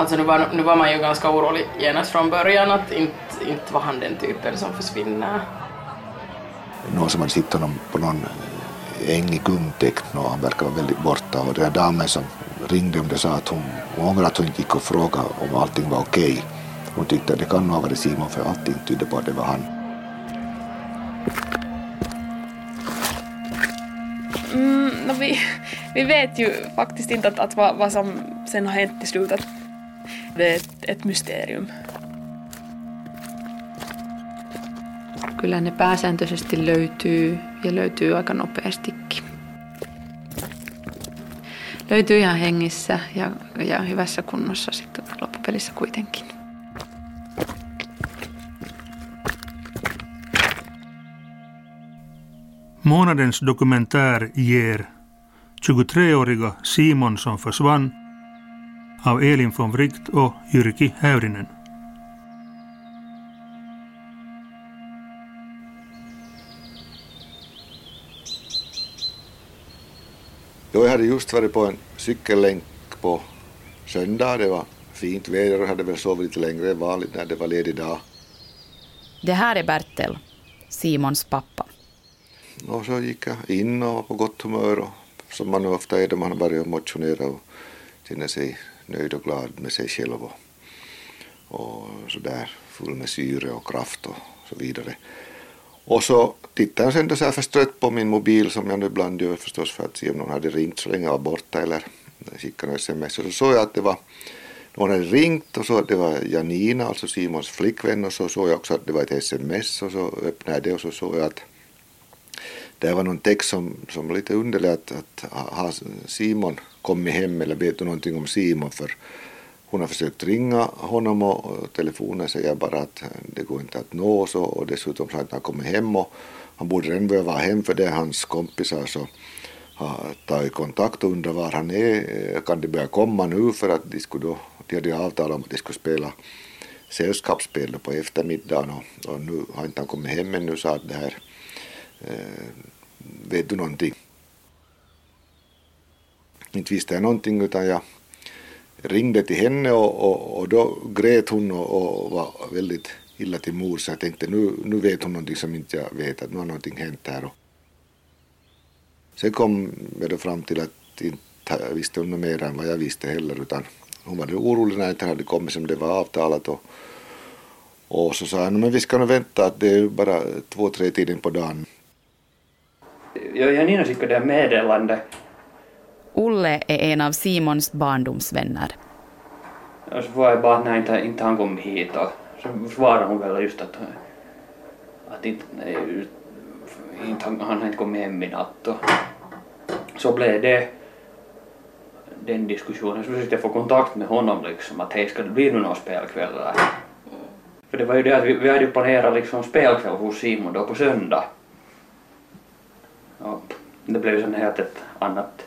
Alltså nu var, nu var man ju ganska orolig genast från början att inte, inte var han den typen som försvinner. Någon som hade sett honom på någon äng i gungtäkt och han verkar vara väldigt borta och den där damen som ringde om det sa att hon, hon ångrar att hon inte gick och frågade om allting var okej. Okay. Hon tyckte att det kan nog ha varit Simon för allting tydde på att det var han. Mm, no, vi, vi vet ju faktiskt inte att, att vad, vad som sen har hänt i slutet. Det är ett, ett mysterium. Kyllä ne pääsääntöisesti löytyy ja löytyy aika nopeastikin. Löytyy ihan hengissä ja, ja hyvässä kunnossa sitten loppupelissä kuitenkin. Månadens dokumentär ger 23-åriga Simon som försvann av Elin von Wright och Jyrki Häyrinen. Jag hade just varit på en cykellänk på söndag. Det var fint väder och hade väl sovit lite längre än vanligt när det var ledig dag. Det här är Bertel, Simons pappa. Och så gick jag in och var på gott humör och som man ofta är då man har börjat motionera och känner sig nöjd och glad med sig själv och, och sådär full med syre och kraft och så vidare. Och så tittade jag sen då så här förstrött på min mobil som jag nu ibland gör förstås för att se om någon hade ringt så länge jag var borta eller skickat något sms och så såg jag att det var någon hade ringt och så att det var Janina, alltså Simons flickvän och så såg jag också att det var ett sms och så öppnade jag det och så såg jag att det var någon text som, som var lite underlig att, att har Simon kommit hem eller vet du någonting om Simon för hon har försökt ringa honom och telefonen säger bara att det går inte att nå så och dessutom så har han kommit hem och han borde redan börja vara hem för det är hans kompisar så har tagit kontakt och undrar var han är. Eh, kan de börja komma nu för att de skulle då, de hade avtalat om att de skulle spela sällskapsspel på eftermiddagen och, och nu har inte han kommit hem ännu så att det här eh, vet du någonting? Inte visste jag någonting utan jag ringde till henne och, och, och då grät hon och, och, var väldigt illa till mor så jag tänkte nu, nu vet hon någonting som inte jag vet att nu har någonting hänt här. Och sen kom jag då fram till att inte visste hon mer än vad jag visste heller utan hon var orolig när det inte hade kommit som det var avtalat och, och så sa jag men vi ska nog vänta att det är bara två, tre tiden på dagen. Jag, Janina skickade ett meddelande Olle är en av Simons barndomsvänner. Och så var jag bara att nej, inte, inte han kom hit och så svarade hon väl just att, att inte, inte, han, han inte kommit hem i natt och så blev det den diskussionen. Så försökte jag få kontakt med honom liksom att hej ska det bli nu någon spelkväll där? För det var ju det att vi, vi hade ju planerat liksom spelkväll hos Simon då på söndag. Ja, det blev ju sen helt ett annat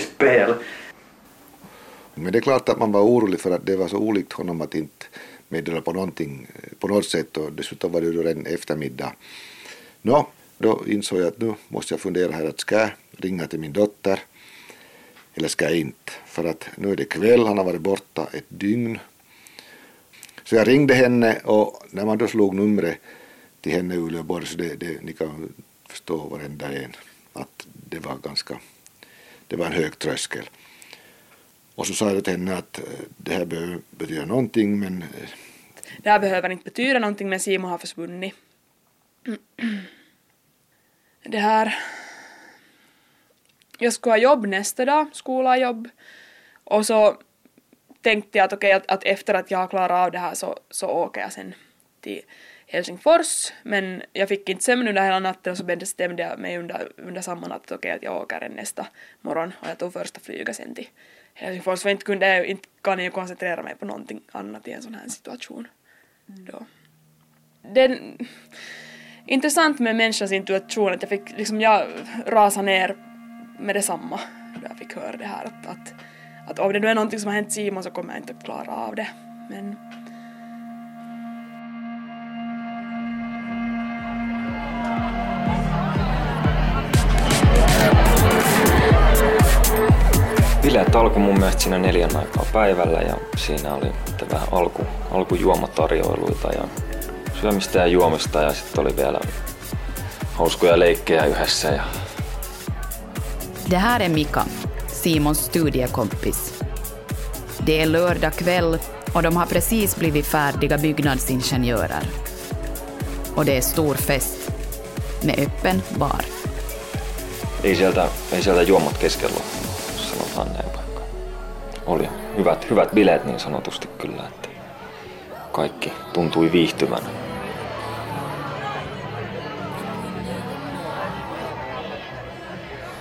spel. Men det är klart att man var orolig för att det var så olikt honom att inte meddela på någonting eh, på något sätt och dessutom var det ju en eftermiddag. Nå, då insåg jag att nu måste jag fundera här att ska jag ringa till min dotter eller ska jag inte? För att nu är det kväll, han har varit borta ett dygn. Så jag ringde henne och när man då slog numret till henne i Uleåborg så det, det, ni kan förstå varenda en att det var ganska det var en hög tröskel. Och så sa jag till henne att eh, det här behöver betyda någonting men... Eh, det här behöver inte betyda någonting men Simon har försvunnit. Det här... Jag skulle ha jobb nästa dag, skola Och så tänkte jag att okej, okay, att, att, efter att jag har klarat av det här så, så åker jag sen till Helsingfors men jag fick inte sömn under hela natten och så bestämde jag mig under, under samma natt att, okay, att jag åker nästa morgon och jag tog första flyget sen till Helsingfors för inte, kunde jag, inte kan jag koncentrera mig på någonting annat i en sån här situation. Mm. Då. Det är intressant med människans intuition att jag fick liksom, jag rasa ner med detsamma då jag fick höra det här att, att, att om det nu är någonting som har hänt Simon så kommer jag inte att klara av det. Men bileet alkoi mun mielestä siinä neljän aikaa päivällä ja siinä oli vähän alku, alkujuomatarjoiluita ja syömistä ja juomista ja sitten oli vielä hauskoja leikkejä yhdessä. Ja... Det här är Mika, Simons studiekompis. Det är lördag kväll och de har precis blivit färdiga byggnadsingenjörer. Och det är stor fest med öppen bar. Ei sieltä, ei sieltä juomat keskellä. Oli hyvät, hyvät bileet niin sanotusti kyllä, että kaikki tuntui viihtyvän.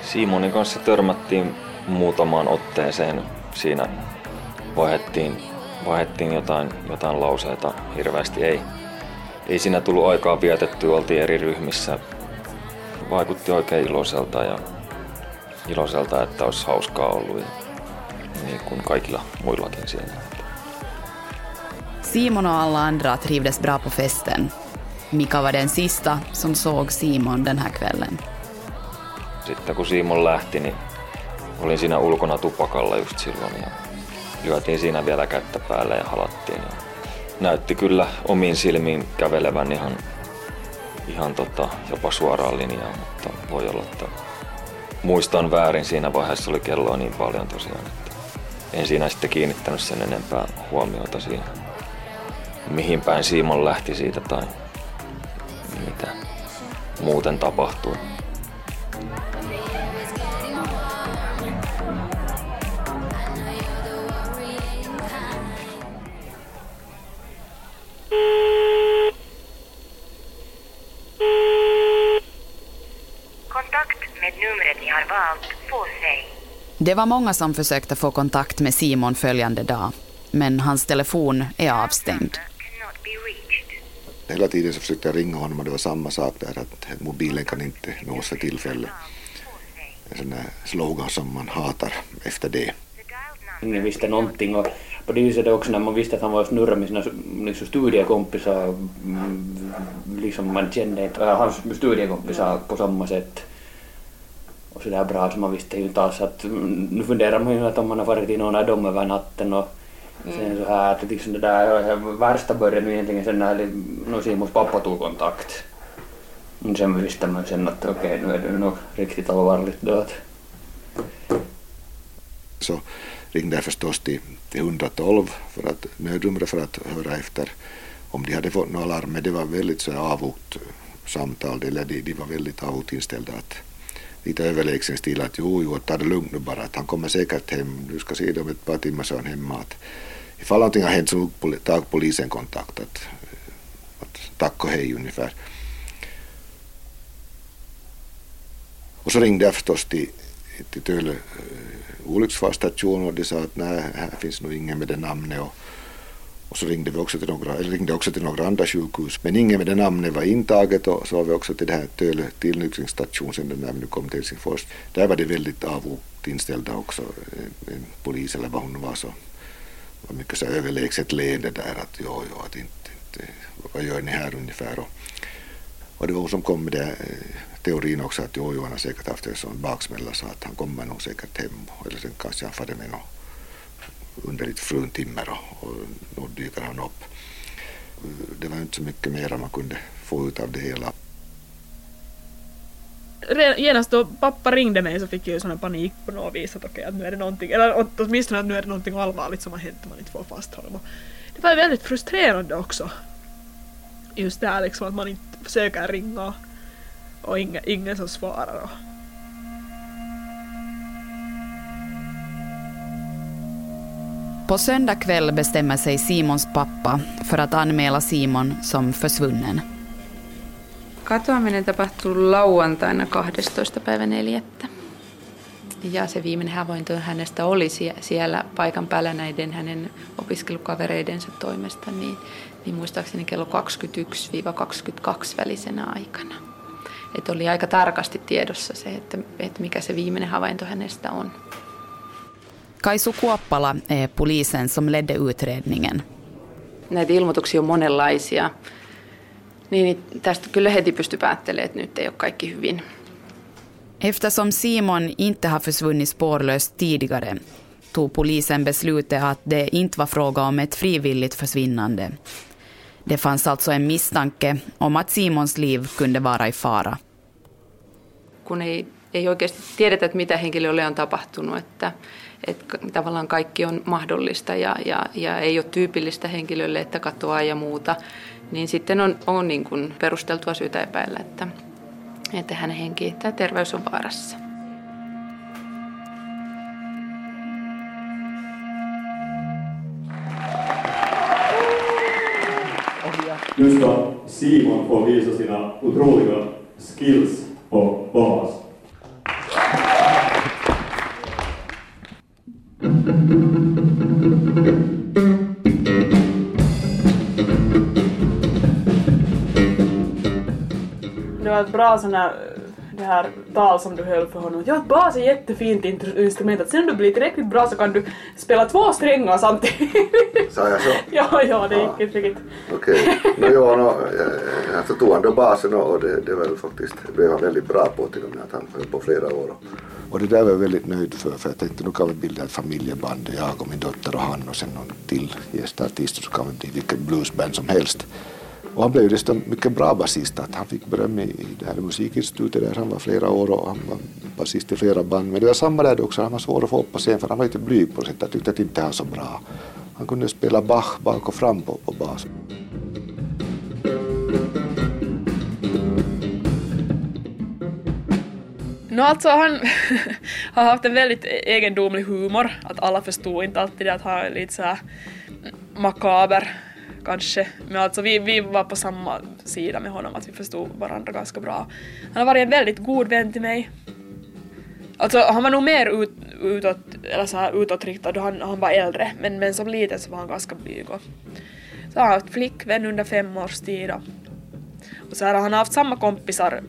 Simonin kanssa törmättiin muutamaan otteeseen. Siinä vaihettiin, vaihettiin jotain, jotain lauseita hirveästi. Ei, ei siinä tullut aikaa vietetty, oltiin eri ryhmissä. Vaikutti oikein iloiselta ja iloiselta, että olisi hauskaa ollut niin kuin kaikilla muillakin siellä. Simon och alla andra trivdes bra på festen. Mika var den sista som såg Simon den här kvällen. Sitten kun Simon lähti, niin olin siinä ulkona tupakalla just silloin ja lyötiin siinä vielä kättä päälle ja halattiin. Ja näytti kyllä omiin silmiin kävelevän ihan, ihan tota, jopa suoraan linjaan, mutta voi olla, että muistan väärin siinä vaiheessa oli kelloa niin paljon tosiaan, että en siinä sitten kiinnittänyt sen enempää huomiota siihen, mihin päin Simon lähti siitä tai mitä muuten tapahtui. Det var många som försökte få kontakt med Simon följande dag, men hans telefon är avstängd. Hela tiden så försökte jag ringa honom och det var samma sak där att mobilen kan inte nås för tillfället. En sån där slogan som man hatar efter det. Ingen visste någonting och på det viset också när man visste att han var snurra med sina liksom, studiekompisar, mm, liksom man kände inte hans studiekompisar på samma sätt och sådär bra så man visste ju inte alls att mm, nu funderar man ju att om man har varit i någon av dem över natten och mm. sen så här att liksom det där värsta började nu egentligen sen när no, Simons pappa tog kontakt. Men sen visste man sen att okej okay, nu är det nog riktigt allvarligt då att så ringde jag förstås till, till 112 för att nödnumret för att höra efter om de hade fått något larm. Men det var väldigt så avogt samtal, eller de, de var väldigt avogt inställda att lite överlägsen stil att jo, jo, ta det lugnt nu bara, att han kommer säkert hem, du ska se det om ett par timmar så är han hemma. Att ifall någonting har hänt så tar polisen kontakt, att, att tack och hej ungefär. Och så ringde jag förstås till, till Töle olycksfallstation olycksfallsstation och de sa att nej, här finns nog ingen med det namnet. Och, och så ringde vi också till några, eller ringde också till några andra sjukhus. Men ingen med det namnet var intaget och så var vi också till det här Töle tillnyktringsstation sen när vi nu kom till Helsingfors. Där var det väldigt avogt inställda också. En, en polis eller vad hon var så var mycket så överlägset leende där att jo, jo, att inte, inte, vad gör ni här ungefär? Och, och det var hon som kom med det, eh, teorin också att jo, jo, han har säkert haft en sån baksmälla så att han kommer nog säkert hem eller sen kanske han far med något under ett fruntimmer och, och då dyker han upp. Det var inte så mycket mer man kunde få ut av det hela. Genast då pappa ringde mig så fick jag ju sån panik på något vis att okej, okay, att nu är det någonting, eller åtminstone att nu är det någonting allvarligt som har hänt och man inte får fast honom. Det var väldigt frustrerande också. Just det här liksom att man inte försöker ringa och ingen, ingen som svarar. Och På söndag kväll bestämmer sig Simons pappa för att anmäla Simon som försvunnen. Katoaminen tapahtui lauantaina 12. päivä 4. Ja se viimeinen havainto hänestä oli siellä paikan päällä näiden hänen opiskelukavereidensa toimesta, niin, niin muistaakseni kello 21-22 välisenä aikana. Että oli aika tarkasti tiedossa se, että, että mikä se viimeinen havainto hänestä on. Kaisu Kuoppala är polisen som ledde utredningen. Näitä ilmoituksia on monenlaisia. Niin tästä kyllä heti pysty päättelemään, että nyt ei ole kaikki hyvin. Eftersom Simon inte har försvunnit spårlöst tidigare tog polisen beslutet att det inte var fråga om ett frivilligt försvinnande. Det fanns alltså en misstanke om att Simons liv kunde vara i fara. Kun ei, ei oikeasti tiedetä, että mitä henkilölle on tapahtunut, että, että tavallaan kaikki on mahdollista ja, ja, ja ei ole tyypillistä henkilölle, että katoaa ja muuta, niin sitten on, on niin kuin perusteltua syytä epäillä, että, että hänen henki tai terveys on vaarassa. Nu ska Simon få visa sina otroliga skills på bas. Det var ett bra sån här, det här tal som du höll för honom. Ja, bas är jättefint instrument. Att sen du blir tillräckligt bra så kan du spela två strängar samtidigt. Sa jag så? ja, ja, det gick inte riktigt. Okej. No, joo, no, jag så tog han då basen och det, det var faktiskt, det blev han väldigt bra på till och med att han höll på flera år. Och det där var jag väldigt nöjd för, för jag tänkte nu kan vi bilda ett familjeband, jag och min dotter och han och sen någon till gästartist så kan vi bli vilket bluesband som helst. Och han blev ju dessutom mycket bra basist, att han fick beröm i, i det här musikinstitutet där han var flera år och han var basist i flera band. Men det var samma där också, han var svår att få upp på scen för han var lite blyg på sätt, jag tyckte att inte han var så bra. Han kunde spela Bach bak och fram på, på bas. No alltså han har haft en väldigt egendomlig humor. Att alla förstod inte alltid att han är lite så här makaber kanske. Men alltså vi, vi var på samma sida med honom, att vi förstod varandra ganska bra. Han har varit en väldigt god vän till mig. Alltså han var nog mer ut, utåt, eller så här utåtriktad då han, han var äldre, men, men som liten så var han ganska blyg. Och, så har han haft flickvän under fem års tid och, och så här, han har haft samma kompisar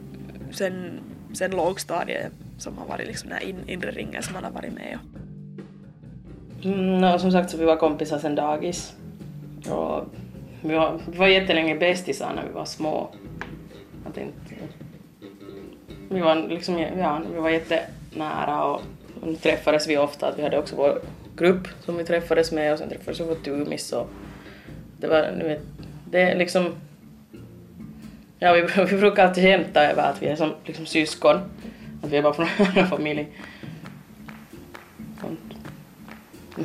sen, sen lågstadiet som har varit liksom den här in, inre ringen som han har varit med mm, och. Mm, no, som sagt så vi var kompisar sen dagis. Och vi var, vi var jättelänge bästisar när vi var små. Att inte, vi var liksom, ja, vi var jättenära och, nu träffades vi ofta. Att vi hade också vår grupp som vi träffades med och sen träffades vi på Tumis och det var, ni vet, det är liksom Ja, vi, vi brukar alltid skämta över att vi är som liksom syskon. Att vi är bara från en familj.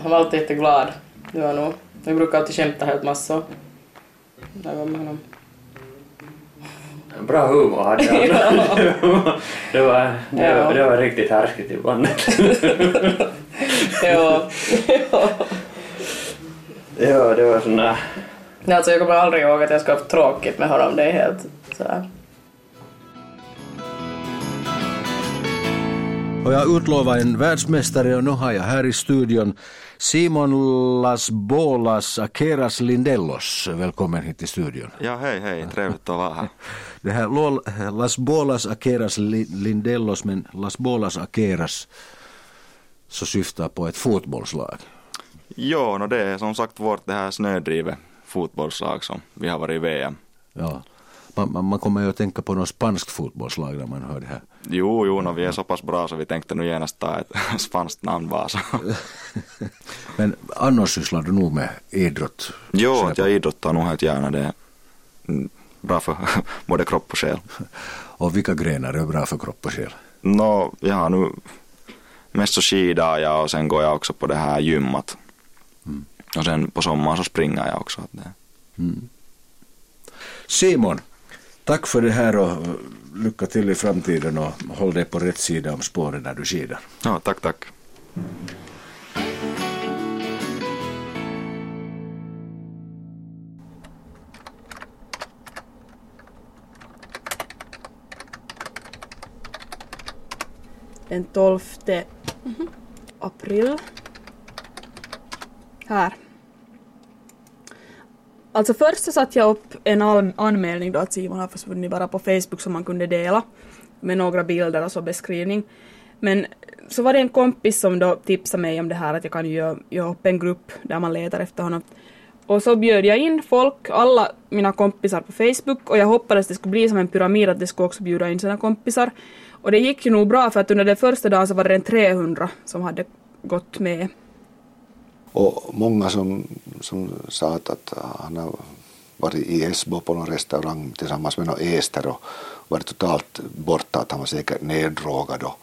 Han var alltid jätteglad. Det var nog, vi brukar alltid skämta helt massor. När jag var med honom. Bra humor hade han. det, var, det, Ja. var, det var riktigt härskigt i bandet. ja. ja, det var sån där... Nej, Alltså jag kommer aldrig ihåg att jag ska ha haft tråkigt med honom. Det är helt så här. Och jag utlovar en världsmästare och nu har jag här i studion Simon Las Bolas Akeras Lindellos. Välkommen hit till studion. Ja, hej, hej. Trevligt att vara här. Det här Lol, Las Bolas Akeras Li- Lindellos, men Las Bolas Akeras så syftar på ett fotbollslag. Jo, no det är som sagt vårt det här snödrivet fotbollslag som vi har varit i VM. Ja. Man, man, man kommer ju att tänka på något spanskt fotbollslag när man hör det här. Jo, jo, no vi är så pass bra så vi tänkte nu genast ta ett spanskt namn bara så. Men annars sysslar du nog med idrott. Jo, att jag idrottar nog helt gärna. Det är mm, bra för både kropp och själ. Och vilka grenar är bra för kropp och själ? Nå, ja nu mest så skidar jag och sen går jag också på det här gymmat. Och sen på sommaren så springer jag också. Mm. Simon, tack för det här och lycka till i framtiden och håll dig på rätt sida om spåren när du skidar. ja, tack, tack. Den 12 april. Här. Alltså först så satte jag upp en anmälning då att Simon har försvunnit bara på Facebook som man kunde dela med några bilder och så beskrivning. Men så var det en kompis som då tipsade mig om det här att jag kan göra, göra upp en grupp där man letar efter honom. Och så bjöd jag in folk, alla mina kompisar på Facebook och jag hoppades det skulle bli som en pyramid att det skulle också bjuda in sina kompisar. Och det gick ju nog bra för att under den första dagen så var det en 300 som hade gått med. Och många som, som sa att, han har varit i Esbo på någon restaurang tillsammans med någon ester och varit totalt borta, att han var säkert neddrogad och,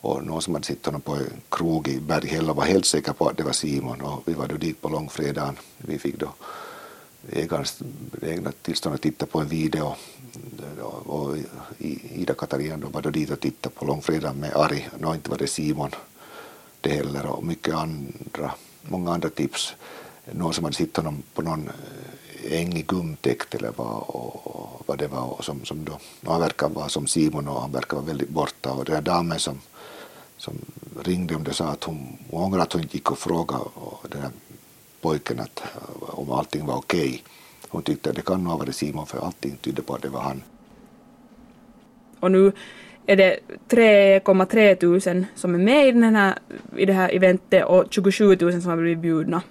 och någon som hade sett honom på en krog i Berghälla var helt säker på att det var Simon. Och vi var då dit på långfredagen. Vi fick då ägarens egna tillstånd att titta på en video. Och Ida Katarina då var då dit och tittade på långfredagen med Ari, nå inte var det Simon det heller och mycket andra, många andra tips. Någon som hade sett honom på någon eh, äng i gumtäkt eller vad, och, vad det var och som, som då, han verkar vara som Simon och han verkar vara väldigt borta och den här damen som, som ringde om det sa att hon, hon ångrar att hon inte gick och frågade och den här pojken att, eh, om allting var okej. Okay. Hon tyckte att det kan nog ha varit Simon för allting tydde på att det var han. Och nu är det 3,3 tusen som är med i, den här, i det här eventet och 27 tusen som har blivit bjudna.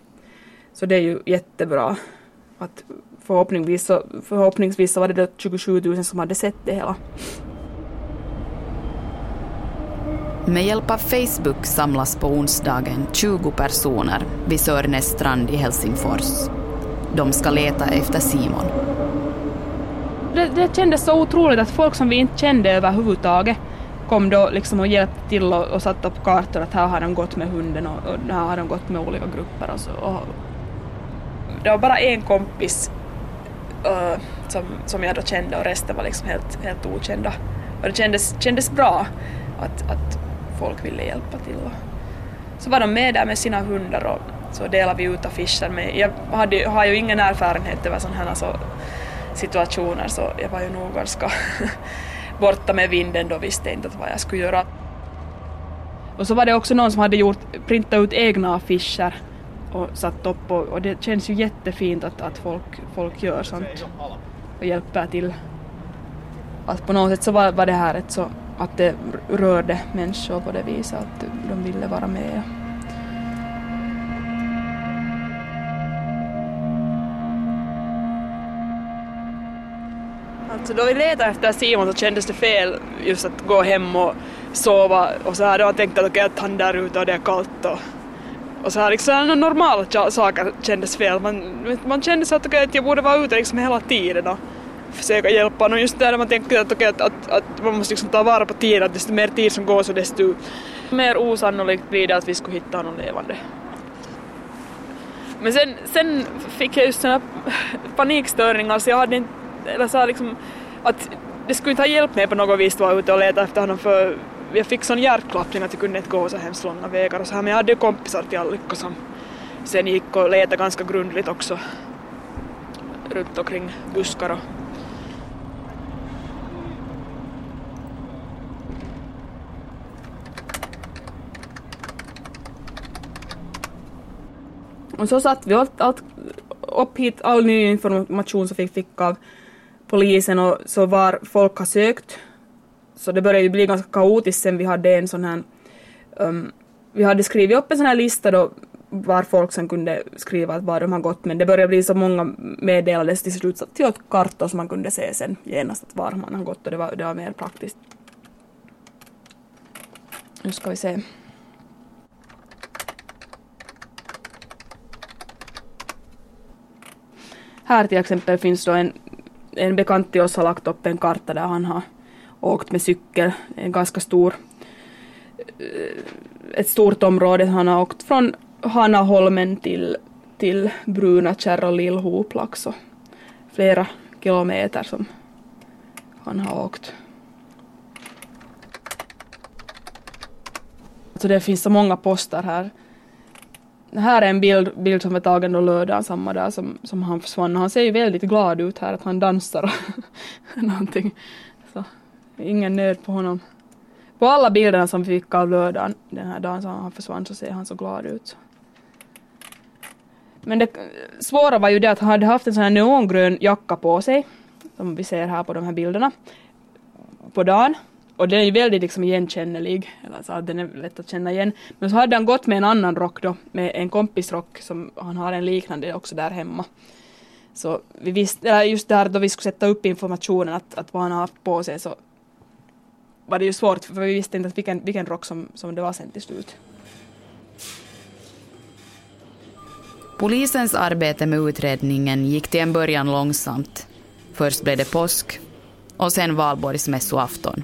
Så det är ju jättebra. Att förhoppningsvis, så, förhoppningsvis så var det då 27 tusen som hade sett det hela. Med hjälp av Facebook samlas på onsdagen 20 personer vid Sörnäs strand i Helsingfors. De ska leta efter Simon. Det, kändes så otroligt att folk som vi inte kände överhuvudtaget kom då liksom och hjälpte till och, och satte upp kartor att här har de gått med hunden och, och här har de gått med olika grupper och så. Och det var bara en kompis uh, som, som jag då kände och resten var liksom helt, helt okända. Och det kändes, kändes bra att, att folk ville hjälpa till. Och så var de med där med sina hundar och så delade vi ut affischer. Jag hade, har ju ingen erfarenhet över sådana här så situationer så jag var ju nog ganska borta med vinden då visste inte vad jag skulle göra. Och så var det också någon som hade gjort, printat ut egna affischer och satt upp och, och, det känns ju jättefint att, att folk, folk gör sånt och hjälper till. Att på något sätt så var, var det här ett så att det rörde människor på det viset att de ville vara med. Så då vi letade efter Simon så kändes det fel just att gå hem och sova och så här. Då tänkte att okej att han där ute och det är kallt och, och så här liksom normala saker kändes fel. Man, man kände så att okej att jag borde vara ute liksom hela tiden och försöka hjälpa honom. Just där man tänker att, okay, att, att, att man måste liksom ta vara på tiden, att desto mer tid som går så desto mer osannolikt blir det att vi skulle hitta honom levande. Men sen, sen fick jag just såna panikstörningar så jag hade inte, eller så liksom att det skulle inte ha hjälpt mig på något vis att vara ute och leta efter honom för jag fick sån hjärtklappning att jag kunde inte gå så hemskt långa vägar. Och så här men jag hade ju kompisar till Allikko som sen gick och letade ganska grundligt också runt omkring buskar och Och så satt vi allt, allt upp hit all ny information som vi fick av polisen och så var folk har sökt. Så det började ju bli ganska kaotiskt sen vi hade en sån här um, vi hade skrivit upp en sån här lista då var folk sen kunde skriva var de har gått men det började bli så många meddelades till slut till åt kartor som man kunde se sen genast att var man har gått och det var, det var mer praktiskt. Nu ska vi se. Här till exempel finns då en, en bekant till oss har lagt upp en karta där han har åkt med cykel, en ganska stor eh, ett stort område. Han har åkt från Hanaholmen till, till Brunakärr och Lillhoplax och flera kilometer som han har åkt. Så det finns så många poster här här är en bild, bild som är tagen då lördagen samma dag som, som han försvann. Han ser ju väldigt glad ut här, att han dansar någonting. Så ingen nöd på honom. På alla bilderna som vi fick av lördagen den här dagen som han försvann så ser han så glad ut. Men det svåra var ju det att han hade haft en sån här neongrön jacka på sig, som vi ser här på de här bilderna, på dagen. Och den är ju väldigt liksom igenkännlig, eller så att den är lätt att känna igen. Men så hade han gått med en annan rock då, med en kompisrock som han har en liknande också där hemma. Så vi visste, just där då vi skulle sätta upp informationen att, att vad han har haft på sig så var det ju svårt för vi visste inte vilken, vilken rock som, som det var sen till slut. Polisens arbete med utredningen gick till en början långsamt. Först blev det påsk och sen valborgsmässoafton.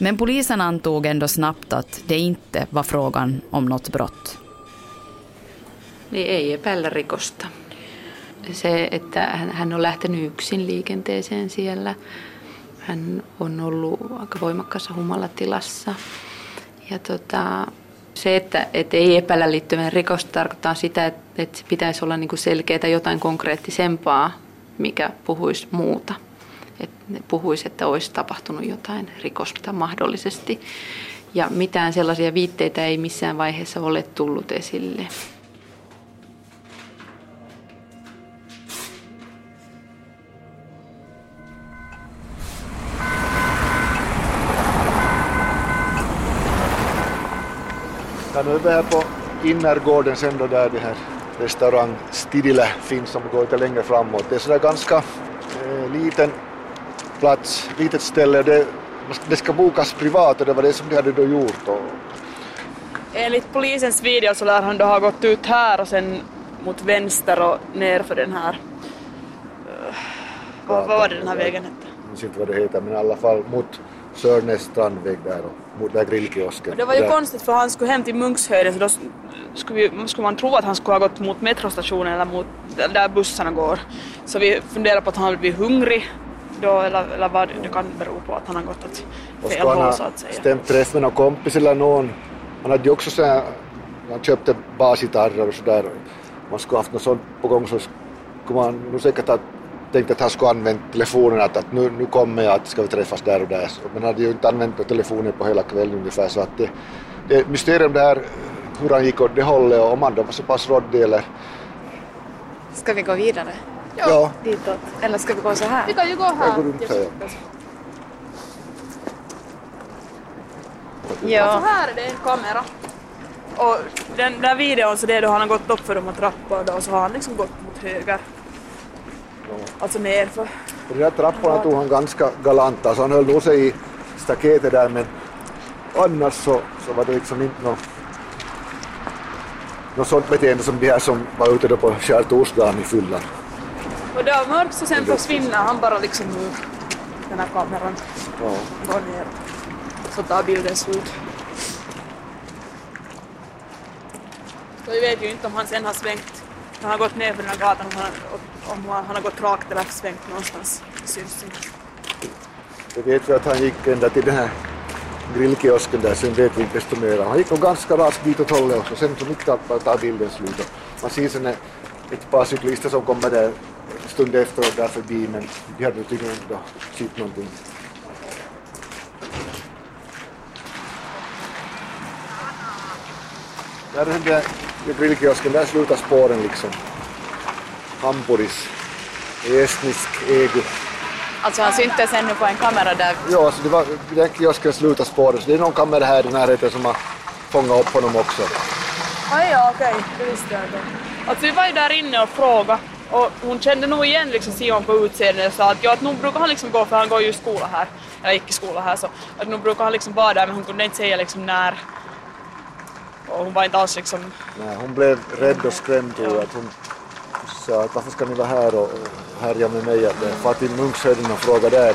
Men polisen antog ändå snabbt att det inte var frågan om något brott. Det ei epäillä rikosta. Se, että hän on lähtenyt yksin liikenteeseen siellä. Hän on ollut aika voimakkaassa humalatilassa. Ja tota, se, että, että ei epäillä liittyvän rikosta, tarkoittaa sitä, että, että pitäisi olla niin selkeää jotain konkreettisempaa, mikä puhuisi muuta. Että puhuisi, että olisi tapahtunut jotain rikosta mahdollisesti. Ja mitään sellaisia viitteitä ei missään vaiheessa ole tullut esille. Ja, nu är vi här på innergården sen då där det här restaurang Stidile finns som går lite längre framåt. Det är sådär ganska eh, liten plats, litet ställe. Det, det ska bokas privat och det var det som de hade då gjort. Och, Enligt polisens video så lär han då ha gått ut här och sen mot vänster och ner för den här... Vad, vad var det den här vägen hette? jag minns inte vad det heter men i alla fall mot Sörnäs strandväg där och mot där grillkiosken. Det var ju där, konstigt för han skulle hem till Munkshöjden så då skulle, vi, skulle man tro att han skulle ha gått mot metrostationen eller mot där bussarna går. Så vi funderar på att han har blivit hungrig då eller, eller vad det kan bero på att han har gått åt och fel håll så att säga. stämt träff med någon kompis eller någon. Han hade ju också så här, han köpte basgitarrer och sådär. Man skulle haft något sånt på gång så skulle man nog säkert ha tänkt att han skulle använt telefonen att, att nu, nu kommer jag, att ska vi träffas där och där. Men han hade ju inte använt telefonen på hela kvällen ungefär så att det, det är ett mysterium där hur han gick åt det hållet och om han då var så pass råddig eller Ska vi gå vidare? Ja. Ditåt. Eller ska vi gå så här? Vi kan ju gå jag går runt här. Ja. Så här är det en kamera. Och den där videon så det är då han har gått upp för de här trapporna då, och så har han liksom gått mot höger. Alltså nerför. Och de där trapporna tog han ganska galant, alltså han höll nog sig i staketet där men annars så, så var det liksom inte något, något sånt beteende som de här som var ute då på skärtorsdagen i fyllan. Och det var mörkt så sen försvinner han bara liksom ur den här kameran. Ja. Går ner. Så tar bilden slut. Så vi vet ju inte om han sen har svängt. Han har gått ner för den här gatan om han, om han har gått rakt eller svängt någonstans. Det syns inte. Jag vet vi att han gick ända till den här grillkiosken där, sen vet vi inte desto mer. Han gick nog ganska raskt ditåt hållet också, sen så mitt i allt bara tar bilden slut. Och Man ser sen ett par cyklister som kommer där stund efter och där förbi men de hade tydligen inte sett någonting. Där är den där grillkiosken, där slutar spåren liksom. Hampuris, estnisk egu. Alltså han syntes ännu på en kamera där. Ja, alltså det var, den kiosken slutar spåret, så det är någon kamera här i närheten som har fångat upp honom också. Ah, ja, okej, det visste jag inte. Alltså vi var ju där inne och frågade och hon kände nog igen liksom Simon på utseendet och sa att ja, att nog brukar han liksom gå, för han går ju i skola här, eller gick i skola här, så att nog brukar han liksom vara där men hon kunde inte säga liksom när. Och hon var inte alls liksom, Nej, hon blev rädd och skrämd tror jag. Att hon sa att varför ska ni vara här och härja med mig? Att jag far till Munkshöjden och fråga där.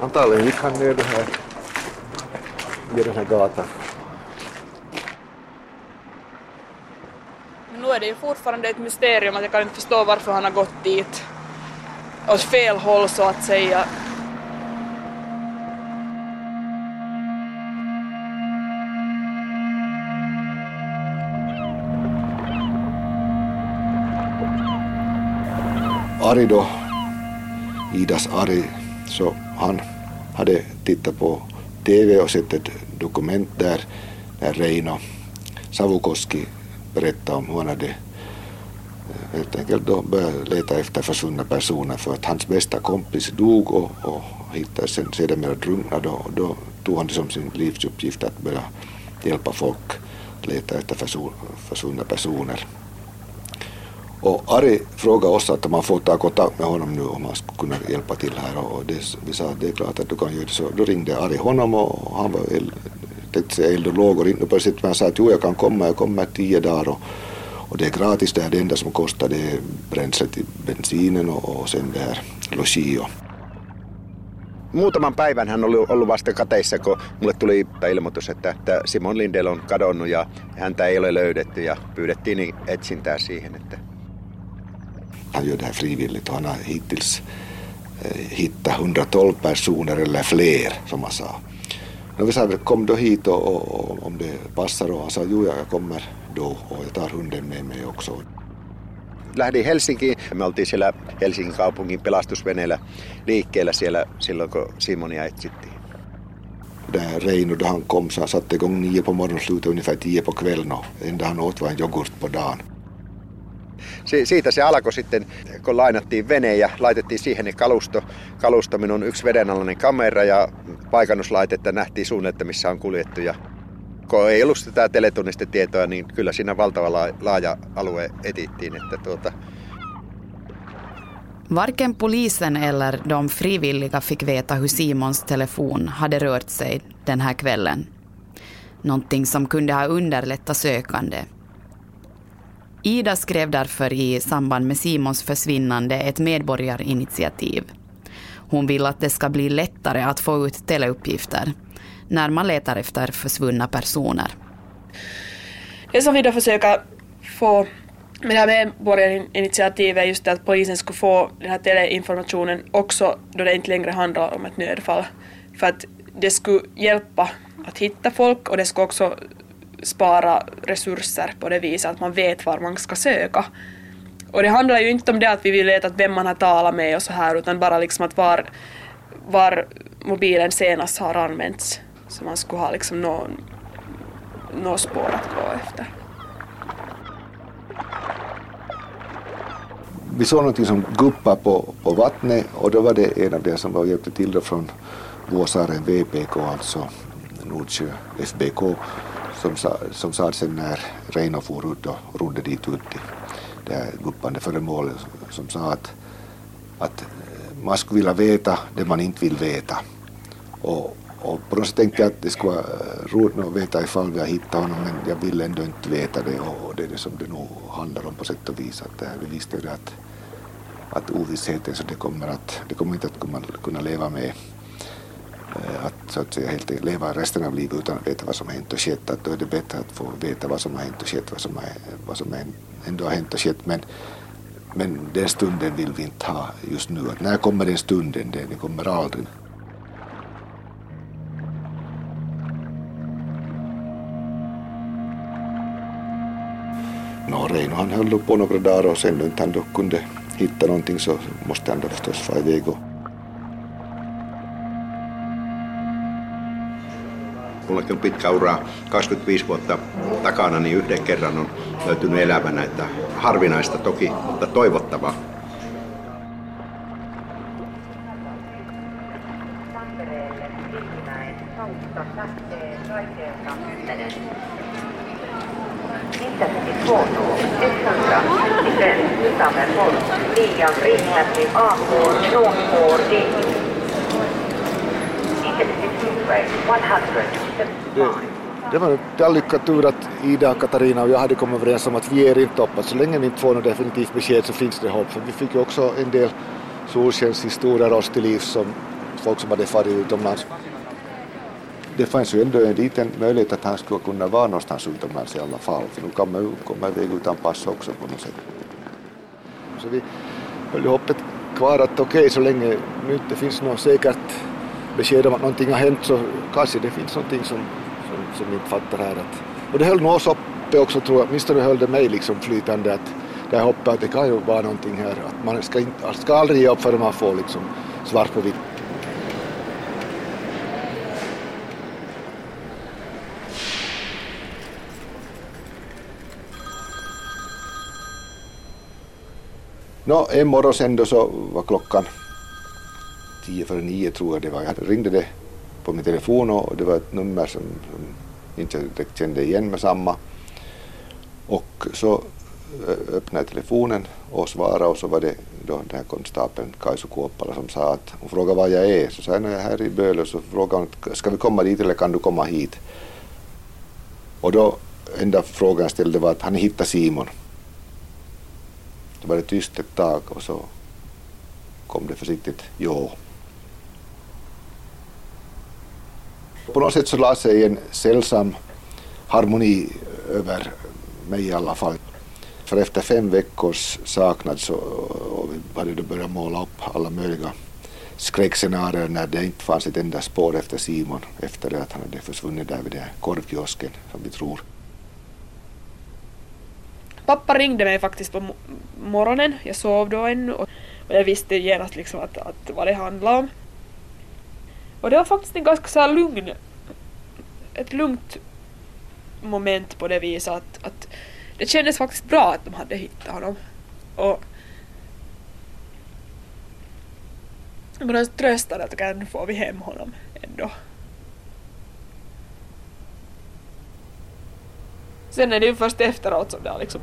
Antagligen gick han ner den här, ner den här gatan. men nu är det ju fortfarande ett mysterium att jag kan inte förstå varför han har gått dit. Åt fel håll så att säga. Ari då, Idas Ari, så han hade tittat på TV och sett ett dokument där, där Reino Savukoski berätta om hur han hade eh, helt enkelt då börjat leta efter försvunna personer för att hans bästa kompis dog och, och hittades sen sedermera drunknad och då tog han det som sin livsuppgift att börja hjälpa folk leta efter försvunna personer. Och Ari frågade oss att man får ta kontakt med honom nu om han skulle kunna hjälpa till här och det, vi sa att det är klart att du kan göra det. Så då ringde Ari honom och han var tänkte säga eld och lågor. Inte plötsligt men han sa att jo jag kan komma, jag kommer tio dagar och, och det är gratis det här. Det enda som kostar det är bränslet till bensinen och, och sen det här logi och Muutaman päivän hän oli ollut vasta kateissa, kun mulle tuli ilmoitus, että, että Simon Lindell on kadonnut ja häntä ei ole löydetty ja pyydettiin etsintää siihen. Että... Han gör det här frivilligt och han har hittills eh, hittat 112 personer eller fler som han sa. Och vi sa kom då hit och, och, och om det passar och han sa jo jag kommer då och jag tar hunden med mig också. lähdin Helsinkiin. Me oltiin siellä Helsingin kaupungin pelastusveneellä liikkeellä siellä silloin, kun Simonia etsittiin. Där Reino, då han kom, så han satte igång nio på morgonen och slutade ungefär tio på kvällen och enda han åt var en yoghurt på dagen. Si- siitä se alkoi sitten, kun lainattiin vene ja laitettiin siihen niin kalusto. Kalusto minun yksi vedenalainen kamera ja paikannuslaitetta nähtiin suunnilleen, missä on kuljettu. Ja kun ei ollut sitä teletunnistetietoa, niin kyllä siinä valtava laaja alue etittiin. Että tuota... Varken polisen eller de frivilliga fick veta hur Simons telefon hade rört sig den här kvällen. Någonting som kunde ha underlättat sökande. Ida skrev därför i samband med Simons försvinnande ett medborgarinitiativ. Hon vill att det ska bli lättare att få ut teleuppgifter när man letar efter försvunna personer. Det som vi då försöker få med det här medborgarinitiativet är just det att polisen skulle få den här teleinformationen också då det inte längre handlar om ett nödfall. För att det skulle hjälpa att hitta folk och det skulle också spara resurser på det viset att man vet var man ska söka. Och det handlar ju inte om det att vi vill veta vem man har talat med och så här utan bara liksom att var, var mobilen senast har använts så man skulle ha liksom någon, något spår att gå efter. Vi såg någonting som guppade på, på vattnet och då var det en av de som var och hjälpte till då från Vuosaaren VPK, alltså Nordsjö FBK, som sa, som sa sen när Reino for ut och rodde dit ut till det här guppande föremålet som sa att, att eh, man skulle vilja veta det man inte vill veta. Och, och på något sätt tänkte jag att det skulle vara eh, roligt att veta ifall vi har hittat honom men jag vill ändå inte veta det och det är det som det nog handlar om på sätt och vis. Att eh, vi visste ju att, att ovissheten så det kommer, att, det kommer inte att kunna leva med Eh, att så att säga helt leva resten av livet utan att veta vad som har hänt och skett. Att då är det bättre att få veta vad som har hänt och skett, vad som, har, vad som ändå har hänt och skett. Men, men den stunden vill vi inte ha just nu. Att när kommer den stunden? Den kommer aldrig. No, Reino han höll på några dagar och sen när han då kunde hitta någonting så måste han då förstås fara iväg och Mullakin on pitkä ura, 25 vuotta takana, niin yhden kerran on löytynyt elävänä, että harvinaista toki, mutta toivottavaa. Liian riittävästi AK, Nordport, det, det var en lyckad tur att Ida, Katarina och jag hade kommit överens om att vi är inte upp. Så länge vi inte får något definitivt besked så finns det hopp. För vi fick ju också en del solskenshistorier oss till liv som folk som hade farit utomlands. Det fanns ju ändå en liten möjlighet att han skulle kunna vara någonstans utomlands i alla fall. För nu kan man ju komma iväg utan pass också på något sätt. Så vi höll hoppet kvar att okej, okay, så länge nu inte finns något säkert besked om att någonting har hänt så kanske det finns någonting som, som, som vi inte fattar här. Att, och det höll nog oss uppe också tror jag, åtminstone höll det mig liksom flytande att det hoppet att det kan ju vara någonting här. Att man ska, inte, ska aldrig ge upp förrän man får liksom svart på vitt. Nå, en morgon sen då så var klockan tio före nio tror jag det var. Jag ringde det på min telefon och det var ett nummer som, som inte direkt kände igen med samma. Och så eh, öppnade jag telefonen och svarade och så var det då den här konstapeln Kaisu Kuoppala som sa att hon frågade var jag är. Så sa jag, jag är här i Bölö. Så frågade hon, ska vi komma dit eller kan du komma hit? Och då enda frågan jag ställde var att han hittade Simon. Då var det tyst ett tag och så kom det försiktigt jo. På något sätt så la sig en sällsam harmoni över mig i alla fall. För efter fem veckors saknad så hade då börjat måla upp alla möjliga skräckscenarier när det inte fanns ett enda spår efter Simon efter det att han hade försvunnit där vid den korvkiosken som vi tror. Pappa ringde mig faktiskt på morgonen, jag sov då ännu och jag visste genast liksom att, att vad det handlade om. Och det var faktiskt en ganska så lugn, ett lugnt moment på det viset att, att det kändes faktiskt bra att de hade hittat honom. Och Man tröstade att okej, nu får vi hem honom ändå. Sen är det ju först efteråt som det har liksom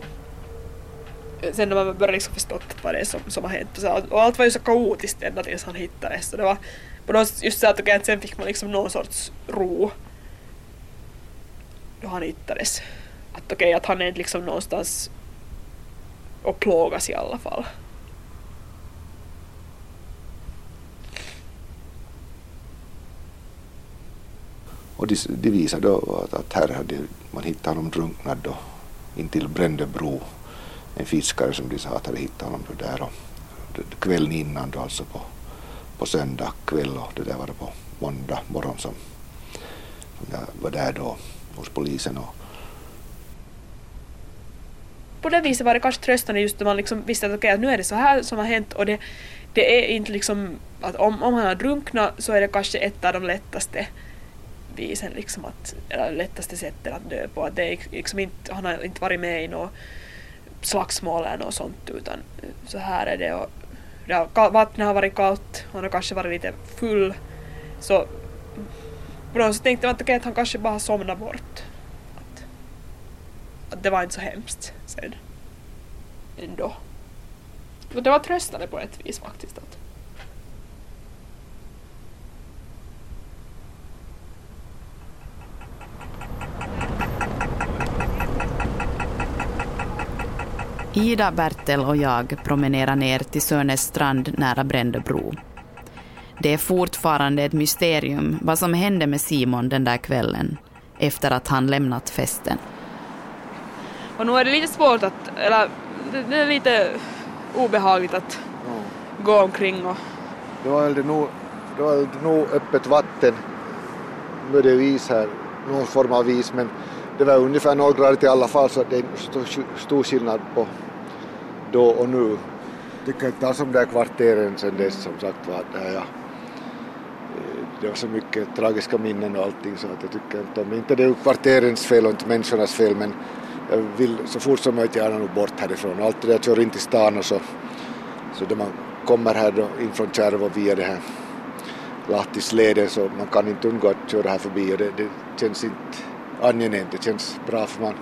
sen när man börjar liksom förstått vad det är som, som har hänt och, så, och allt var ju så kaotiskt ända tills han hittades så det var på något just så att, okay, att sen fick man liksom någon sorts ro då han hittades. Att okej, okay, att han är liksom någonstans och plågas i alla fall. Och de, de visade då att, att här hade man hittat honom drunknad då intill Brändebro. En fiskare som de sa att hade hittat honom då där och kvällen innan då alltså på, på söndag kväll och det där var det på måndag morgon som, som jag var där då hos polisen och på det viset var det kanske tröstande just när man liksom visste att okej, okay, nu är det så här som har hänt och det, det är inte liksom att om, om han har drunknat så är det kanske ett av de lättaste visen liksom att, eller lättaste sättet att dö på. Att det är liksom inte, han har inte varit med i något slagsmål eller något sånt utan så här är det och det har, vattnet har varit kallt, han har kanske varit lite full så på något sätt tänkte man att, okay, att han kanske bara somnade bort. Att, att det var inte så hemskt sen. Ändå. det var tröstande på ett vis faktiskt. Att, Ida, Bertel och jag promenerar ner till Sörnäs strand nära Brändöbro. Det är fortfarande ett mysterium vad som hände med Simon den där kvällen efter att han lämnat festen. Och nu är det lite svårt att, eller det är lite obehagligt att ja. gå omkring och... Då är det nog, då är det nog öppet vatten. Nu är det is här, någon form av is men det var ungefär nollgradigt i alla fall så det är stor, stor skillnad på då och nu. Jag tycker inte alls om de där kvarteren sen dess som sagt var. Det, ja. det var så mycket tragiska minnen och allting så att jag tycker inte om, inte det är kvarterens fel och inte människornas fel men jag vill så fort som möjligt gärna nog bort härifrån. Alltid jag kör in till stan och så, så då man kommer här då in från Kärv och via det här Lahtisleden så man kan inte undgå att köra här förbi och det, det känns inte angenämt, det känns bra för man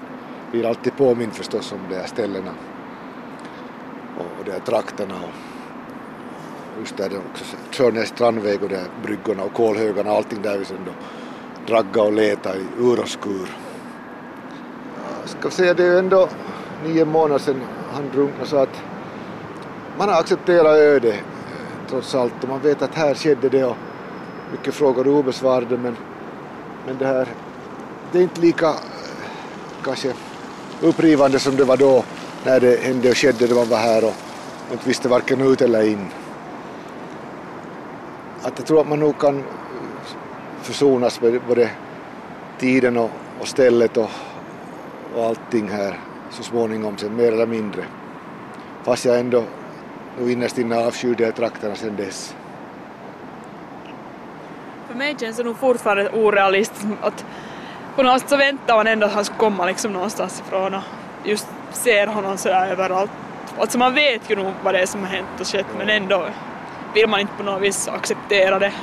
blir alltid påmind förstås om de här ställena och, de här trakterna och just där också Tjörnäs strandväg och de här bryggorna och kolhögarna och allting där vi sen då dragga och leta i ur och skur. Jag ska säga det är ju ändå nio månader sedan han drunknade så att man har accepterat öde eh, trots allt och man vet att här skedde det och mycket frågor obesvarade men, men det här det är inte lika eh, kanske upprivande som det var då när det hände och skedde när man var här och inte visste varken ut eller in. Att jag tror att man nog kan eh, försonas med både tiden och, och stället och, och allting här så småningom sen mer eller mindre. Fast jag ändå nog innerst inne avskyr de här trakterna sen dess. För mig känns det nog fortfarande orealistiskt att på något sätt så väntar man ändå att han ska komma liksom någonstans ifrån och just ser honom sådär överallt. Alltså man vet ju nog vad det är som har hänt och skett men ändå vill man inte på något vis acceptera det.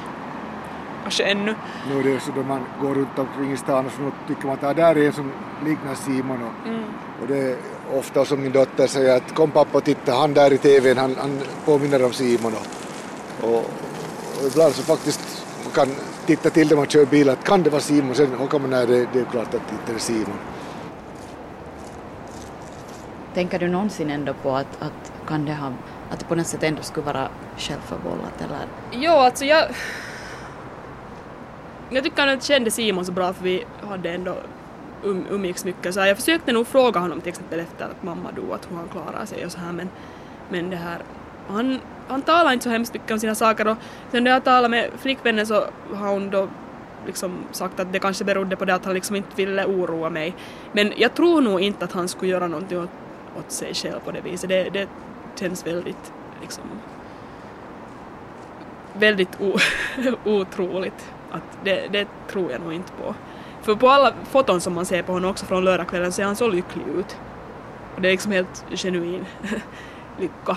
Kanske ännu. Nu är det så då man går runt omkring i stan och så tycker man att ah, där är en som liknar Simon och, mm. och det är ofta som min dotter säger att kom pappa och titta, han där i tvn, han, han påminner om Simon. Och, och, och ibland så faktiskt kan titta till när man kör bil att kan det vara Simon? Sen åker man när det, det är klart att det inte är Simon. Tänker du någonsin ändå på att, att kan det ha, att det på något sätt ändå skulle vara självförvållat eller? Jo, alltså jag... Jag tycker att jag kände Simon så bra för vi hade ändå um, umgicks mycket. Så jag försökte nog fråga honom till exempel efter att mamma dog att hur han klarar sig och så här men, men det här han, han talar inte så hemskt mycket om sina saker och sen när jag talade med flickvännen så har hon då liksom sagt att det kanske berodde på det att han liksom inte ville oroa mig. Men jag tror nog inte att han skulle göra någonting åt, åt sig själv på det viset. Det, det känns väldigt liksom väldigt o, otroligt. Att det, det tror jag nog inte på. För på alla foton som man ser på honom också från lördagskvällen ser han så lycklig ut. Och det är liksom helt genuin lycka.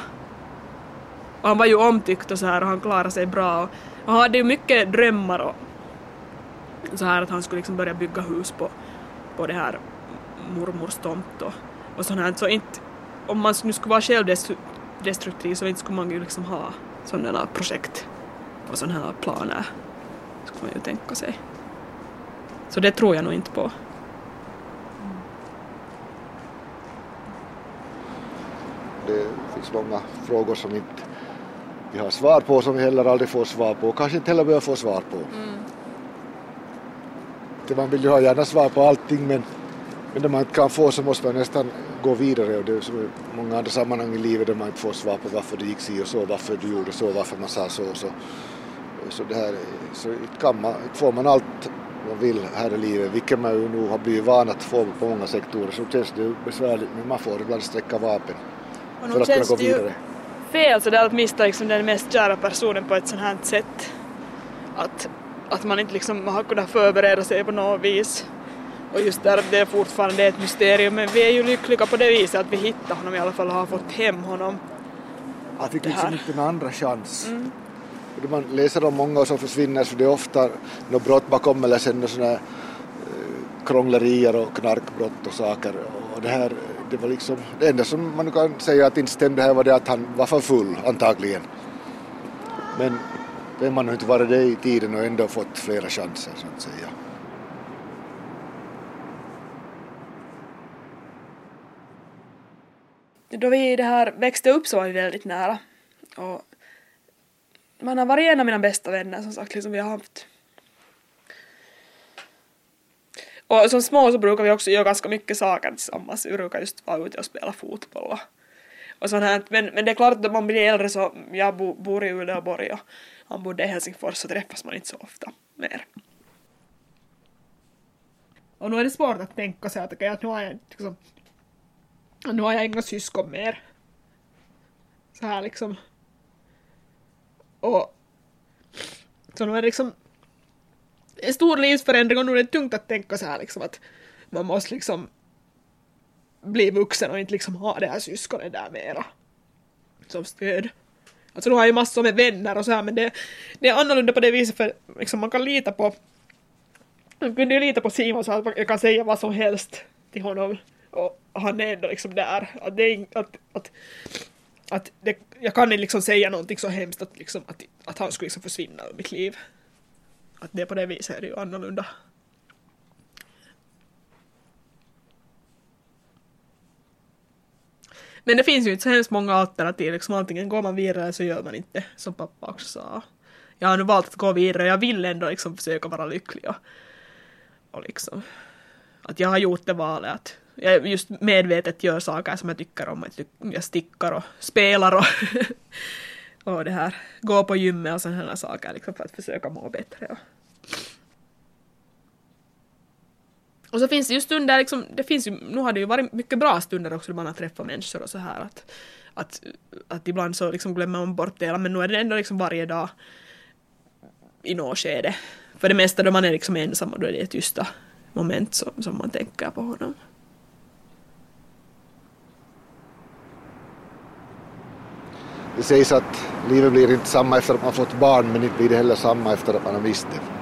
Och han var ju omtyckt och så här och han klarade sig bra. Och han hade ju mycket drömmar och så här att han skulle liksom börja bygga hus på, på det här mormors tomt och, och sånt här. Så inte, om man nu skulle vara självdestruktiv så inte skulle man ju liksom ha sådana projekt och sådana här planer. Skulle man ju tänka sig. Så det tror jag nog inte på. Det finns många frågor som inte vi har svar på som vi heller aldrig får svar på och kanske inte heller behöver få svar på. Mm. Man vill ju ha gärna svar på allting men, men det man inte kan få så måste man nästan gå vidare och det är som i många andra sammanhang i livet där man inte får svar på varför det gick si och så, varför du gjorde så, varför man sa så och så. Så det här, så inte kan man, inte får man allt man vill här i livet, vilket man ju nog har blivit van att få på många sektorer, så känns det ju besvärligt men man får ibland sträcka vapen för att kunna gå vidare fel så det är att mista liksom den mest kära personen på ett sånt här sätt. Att, att man inte liksom har kunnat förbereda sig på något vis. Och just där det är fortfarande ett mysterium men vi är ju lyckliga på det viset att vi hittade honom i alla fall och har fått hem honom. Han fick liksom inte en andra chans. Mm. Man läser om många som försvinner så det är ofta något brott bakom eller sen sådana eh, krånglerier och knarkbrott och saker. Och det här det var liksom, det enda som man kan säga att inte stämde här var det att han var för full antagligen. Men vem har inte varit det i tiden och ändå fått flera chanser så att säga. Då vi det här växte upp så var vi väldigt nära. Och man har varit en av mina bästa vänner som sagt, liksom vi har haft Och som små så brukar vi också göra ganska mycket saker tillsammans. Vi brukar just vara ute och spela fotboll och, och sånt här. Men, men det är klart att när man blir äldre så, jag bo, bor i Uleåborg och han bodde i Helsingfors så träffas man inte så ofta mer. Och nu är det svårt att tänka sig att, okay, att nu har jag liksom, nu har jag inga syskon mer. Så här liksom. Och så nu är det liksom en stor livsförändring och nu är det tungt att tänka så här liksom att man måste liksom bli vuxen och inte liksom ha det här syskonet där mera som stöd. Alltså nu har jag ju massor med vänner och så här men det, det är annorlunda på det viset för liksom man kan lita på man kunde ju lita på Simon så att jag kan säga vad som helst till honom och han är ändå liksom där. Att det är, att, att, att det, jag kan inte liksom säga någonting så hemskt att, liksom, att, att han skulle liksom försvinna ur mitt liv att det på det viset är det ju annorlunda. Men det finns ju inte så hemskt många alternativ, liksom antingen går man vidare eller så gör man inte, som pappa också sa. Jag har nu valt att gå vidare och jag vill ändå liksom försöka vara lycklig och, och liksom att jag har gjort det valet att jag just medvetet gör saker som jag tycker om, jag stickar och spelar och, och det här, går på gymmet och sådana saker liksom för att försöka må bättre. Och, Och så finns det ju stunder, liksom, det finns ju, nu har det ju varit mycket bra stunder också då man har träffat människor och så här att, att, att ibland så liksom glömmer man bort det men nu är det ändå liksom varje dag i något skede. För det mesta då man är liksom ensam och då är det tysta moment som, som man tänker på honom. Det sägs att livet blir inte samma efter att man fått barn men inte blir det heller samma efter att man har mist det.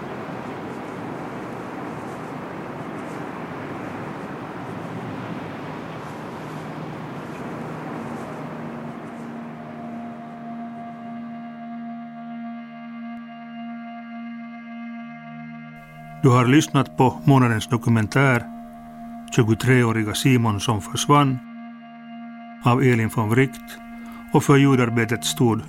Du har lyssnat på månadens dokumentär 23-åriga Simon som försvann av Elin von Wright och för ljudarbetet stod